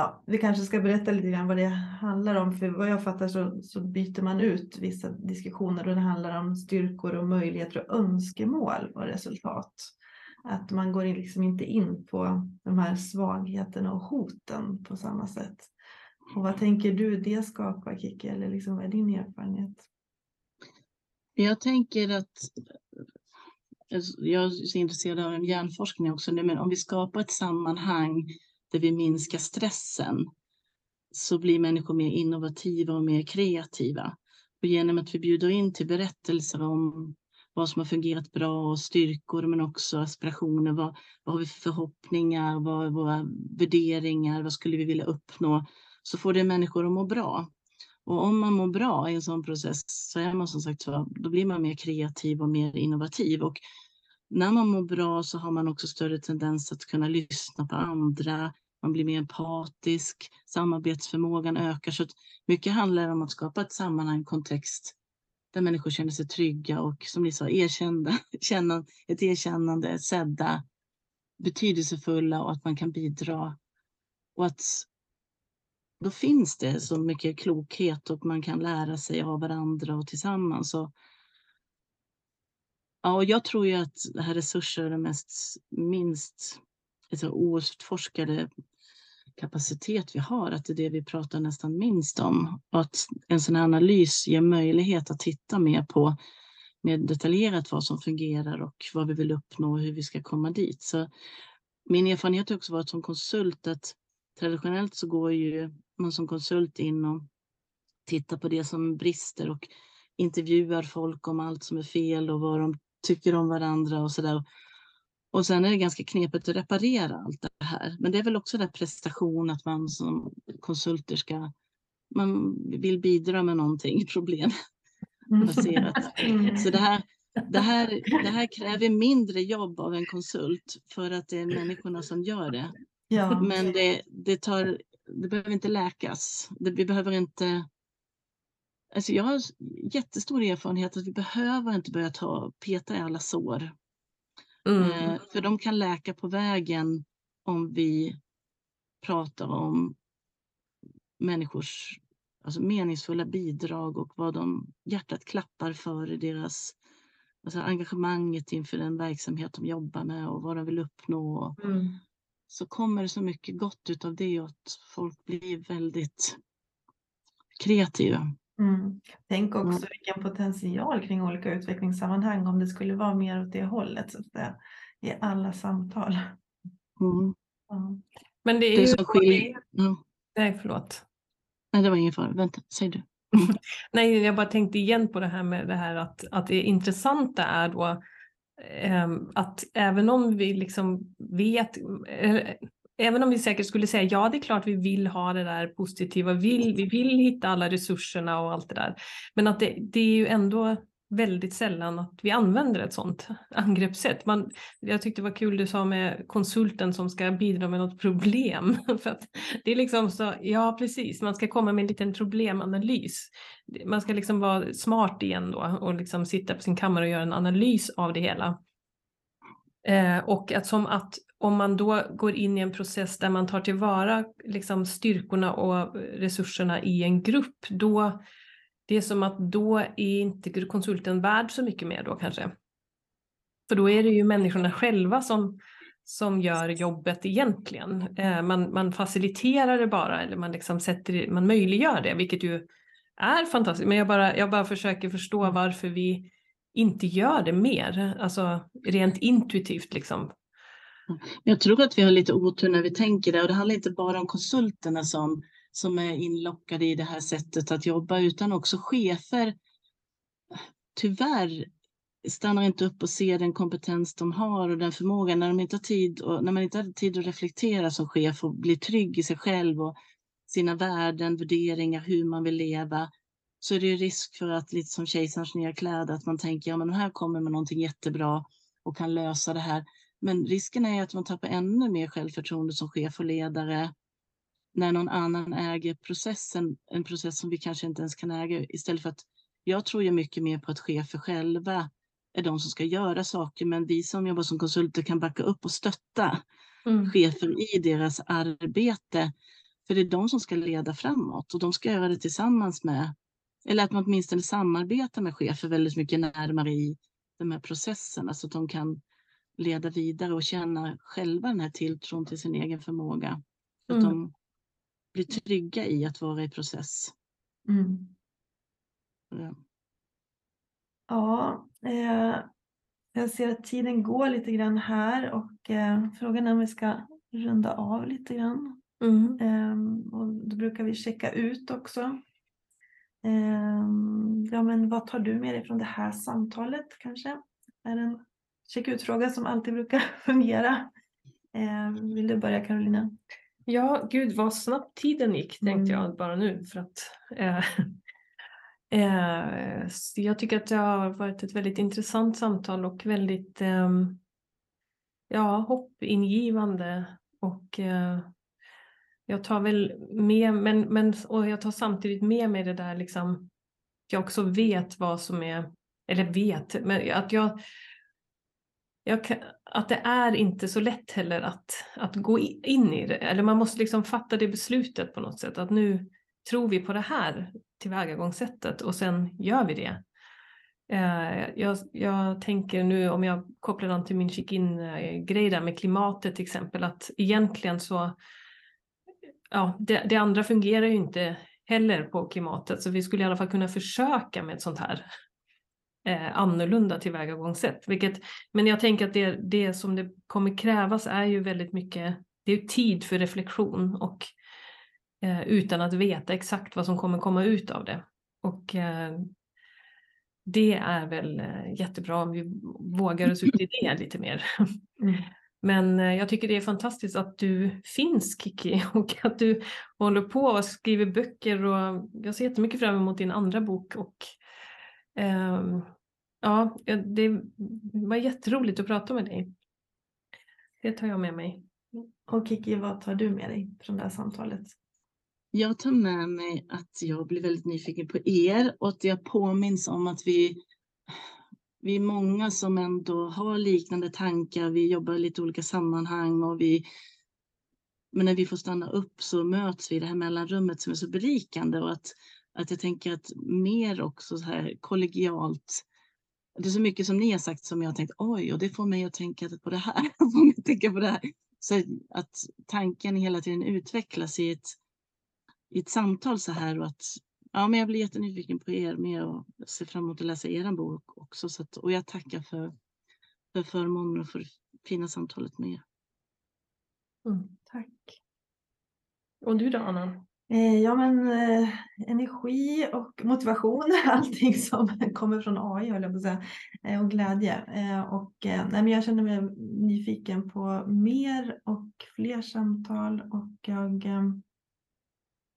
ja, vi kanske ska berätta lite grann vad det handlar om. För vad jag fattar så, så byter man ut vissa diskussioner och det handlar om styrkor och möjligheter och önskemål och resultat. Att man går liksom inte in på de här svagheterna och hoten på samma sätt. Och vad tänker du det skapar Kiki, eller liksom, vad är din erfarenhet? Jag tänker att jag är så intresserad av hjärnforskning också, men om vi skapar ett sammanhang där vi minskar stressen så blir människor mer innovativa och mer kreativa. Och genom att vi bjuder in till berättelser om vad som har fungerat bra och styrkor men också aspirationer. Vad, vad har vi för förhoppningar? Vad är våra värderingar? Vad skulle vi vilja uppnå? Så får det människor att må bra. Och om man mår bra i en sån process så är man som sagt så, då blir man mer kreativ och mer innovativ. Och när man mår bra så har man också större tendens att kunna lyssna på andra. Man blir mer empatisk, samarbetsförmågan ökar. Så mycket handlar om att skapa ett sammanhang, kontext där människor känner sig trygga och som ni sa, erkända, känna ett erkännande, sedda, betydelsefulla och att man kan bidra. Och att då finns det så mycket klokhet och man kan lära sig av varandra och tillsammans. Och, ja, och jag tror ju att det här resurser är den mest minst alltså, outforskade kapacitet vi har, att det är det vi pratar nästan minst om. Och att en sån här analys ger möjlighet att titta mer på mer detaljerat vad som fungerar och vad vi vill uppnå och hur vi ska komma dit. Så min erfarenhet har också varit som konsult att traditionellt så går ju man som konsult in och tittar på det som brister och intervjuar folk om allt som är fel och vad de tycker om varandra och sådär. Och sen är det ganska knepigt att reparera allt det här. Men det är väl också den prestation att man som konsulter ska, man vill bidra med någonting problembaserat. Mm. Så det här, det, här, det här kräver mindre jobb av en konsult för att det är människorna som gör det. Ja. Men det, det, tar, det behöver inte läkas. Det, vi behöver inte Alltså jag har jättestor erfarenhet att vi behöver inte börja ta, peta i alla sår. Mm. Eh, för de kan läka på vägen om vi pratar om människors alltså meningsfulla bidrag och vad de hjärtat klappar för i deras alltså engagemanget inför den verksamhet de jobbar med och vad de vill uppnå. Mm. Så kommer det så mycket gott utav det att folk blir väldigt kreativa. Mm. Tänk också mm. vilken potential kring olika utvecklingssammanhang om det skulle vara mer åt det hållet så att säga, i alla samtal. Mm. Ja. Men det är, det är ju... Så skil... mm. Nej, förlåt. Nej, det var ingen fara. Vänta, säg du. Nej, jag bara tänkte igen på det här med det här att, att det intressanta är då eh, att även om vi liksom vet, eh, även om vi säkert skulle säga ja, det är klart vi vill ha det där positiva, vill, vi vill hitta alla resurserna och allt det där. Men att det, det är ju ändå väldigt sällan att vi använder ett sådant angreppssätt. Man, jag tyckte det var kul du sa med konsulten som ska bidra med något problem. För att det är liksom så, ja precis, man ska komma med en liten problemanalys. Man ska liksom vara smart igen då och liksom sitta på sin kammare och göra en analys av det hela. Eh, och att som att om man då går in i en process där man tar tillvara liksom styrkorna och resurserna i en grupp, då det är som att då är inte konsulten värd så mycket mer då kanske. För då är det ju människorna själva som, som gör jobbet egentligen. Eh, man, man faciliterar det bara eller man, liksom sätter, man möjliggör det, vilket ju är fantastiskt. Men jag bara, jag bara försöker förstå varför vi inte gör det mer, alltså rent intuitivt liksom. Jag tror att vi har lite otur när vi tänker det och det handlar inte bara om konsulterna som, som är inlockade i det här sättet att jobba utan också chefer. Tyvärr stannar inte upp och ser den kompetens de har och den förmågan när, de inte har tid och, när man inte har tid att reflektera som chef och bli trygg i sig själv och sina värden, värderingar, hur man vill leva så är det risk för att lite som kejsarens nya kläder att man tänker ja men här kommer med någonting jättebra och kan lösa det här. Men risken är att man tappar ännu mer självförtroende som chef och ledare när någon annan äger processen, en process som vi kanske inte ens kan äga istället för att jag tror ju mycket mer på att chefer själva är de som ska göra saker, men vi som jobbar som konsulter kan backa upp och stötta mm. chefer i deras arbete. För det är de som ska leda framåt och de ska göra det tillsammans med, eller att man åtminstone samarbetar med chefer väldigt mycket närmare i de här processerna så att de kan leda vidare och känna själva den här tilltron till sin egen förmåga. Så att mm. de blir trygga i att vara i process. Mm. Ja, ja eh, jag ser att tiden går lite grann här och eh, frågan är om vi ska runda av lite grann. Mm. Eh, och då brukar vi checka ut också. Eh, ja, men vad tar du med dig från det här samtalet kanske? är en check-ut-fråga som alltid brukar fungera. Eh, vill du börja Carolina? Ja, gud vad snabbt tiden gick tänkte Mm. jag bara nu för att eh, eh, jag tycker att det har varit ett väldigt intressant samtal och väldigt ehm, ja, hoppingivande och eh, jag tar väl med, men, men och jag tar samtidigt med mig det där liksom, jag också vet vad som är, eller vet, men att jag kan, att det är inte så lätt heller att, att gå in i det, eller man måste liksom fatta det beslutet på något sätt, att nu tror vi på det här tillvägagångssättet och sen gör vi det. Eh, jag, jag tänker nu om jag kopplar an till min check-in-grej där med klimatet till exempel, att egentligen så, ja, det, det andra fungerar ju inte heller på klimatet, så vi skulle i alla fall kunna försöka med ett sånt här eh, annorlunda tillvägagångssätt. Vilket, men jag tänker att det, det som det kommer krävas är ju väldigt mycket, det är tid för reflektion och eh, utan att veta exakt vad som kommer komma ut av det. Och eh, det är väl eh, jättebra om vi vågar oss ut i det lite mer. Men eh, jag tycker det är fantastiskt att du finns Kiki och att du håller på och skriver böcker och jag ser jättemycket fram emot din andra bok och ja, det var jätteroligt att prata med dig. Det tar jag med mig. Och Kiki, vad tar du med dig från det här samtalet? Jag tar med mig att jag blir väldigt nyfiken på er och att jag påminns om att vi, vi är många som ändå har liknande tankar. Vi jobbar i lite olika sammanhang och vi men när vi får stanna upp så möts vi i det här mellanrummet som är så berikande och att, att jag tänker att mer också så här kollegialt. Det är så mycket som ni har sagt som jag har tänkt oj och det får mig att tänka på det här. får mig att tänka på det här. Så att tanken hela tiden utvecklas i ett, i ett samtal så här och att ja, men jag blir jättenyfiken på er med och ser fram emot att läsa er bok också. Så att, och jag tackar för, för förmånen och för det fina samtalet med er. Mm. Tack. Och du då Anna? Eh, ja, men eh, energi och motivation, allting som kommer från AI, höll jag på att säga, eh, och glädje. Eh, och, eh, nej, men jag känner mig nyfiken på mer och fler samtal och jag, eh,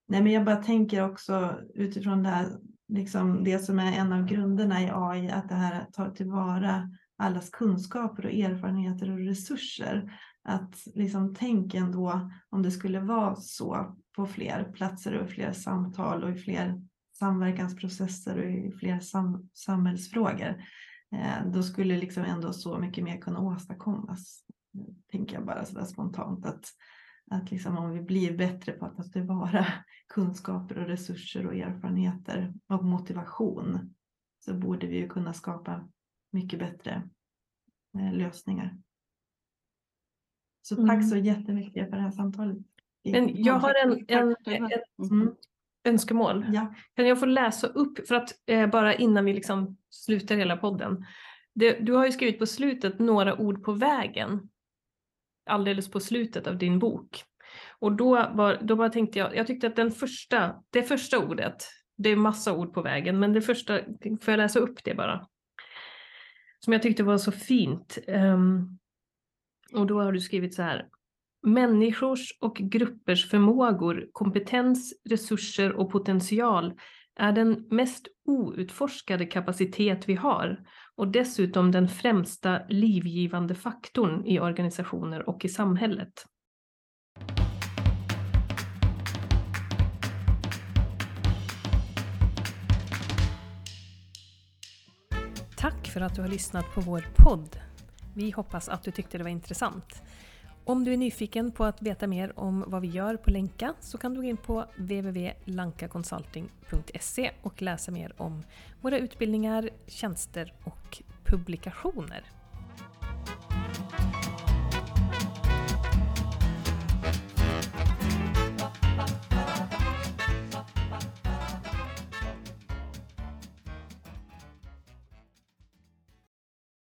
nej, men jag bara tänker också utifrån det här, liksom det som är en av grunderna i AI, att det här tar tillvara allas kunskaper och erfarenheter och resurser. Att liksom tänk ändå om det skulle vara så på fler platser och fler samtal och i fler samverkansprocesser och i fler sam samhällsfrågor. Eh, då skulle liksom ändå så mycket mer kunna åstadkommas. Tänker jag bara sådär spontant att, att liksom om vi blir bättre på att ta tillvara kunskaper och resurser och erfarenheter och motivation så borde vi ju kunna skapa mycket bättre eh, lösningar. Så tack Mm. så jättemycket för det här samtalet. Men jag har en, en, själva. ett Mm. Önskemål. ja. Kan jag få läsa upp, för att eh, bara innan vi liksom slutar hela podden. Det, du har ju skrivit på slutet några ord på vägen. Alldeles på slutet av din bok. Och då, var, då bara tänkte jag, jag tyckte att den första, det första ordet, det är massa ord på vägen, men det första, får jag läsa upp det bara? Som jag tyckte var så fint. Ehm, och då har du skrivit så här. Människors och gruppers förmågor, kompetens, resurser och potential är den mest outforskade kapacitet vi har och dessutom den främsta livgivande faktorn i organisationer och i samhället. Tack för att du har lyssnat på vår podd. Vi hoppas att du tyckte det var intressant. Om du är nyfiken på att veta mer om vad vi gör på Länka så kan du gå in på www.lankaconsulting.se och läsa mer om våra utbildningar, tjänster och publikationer.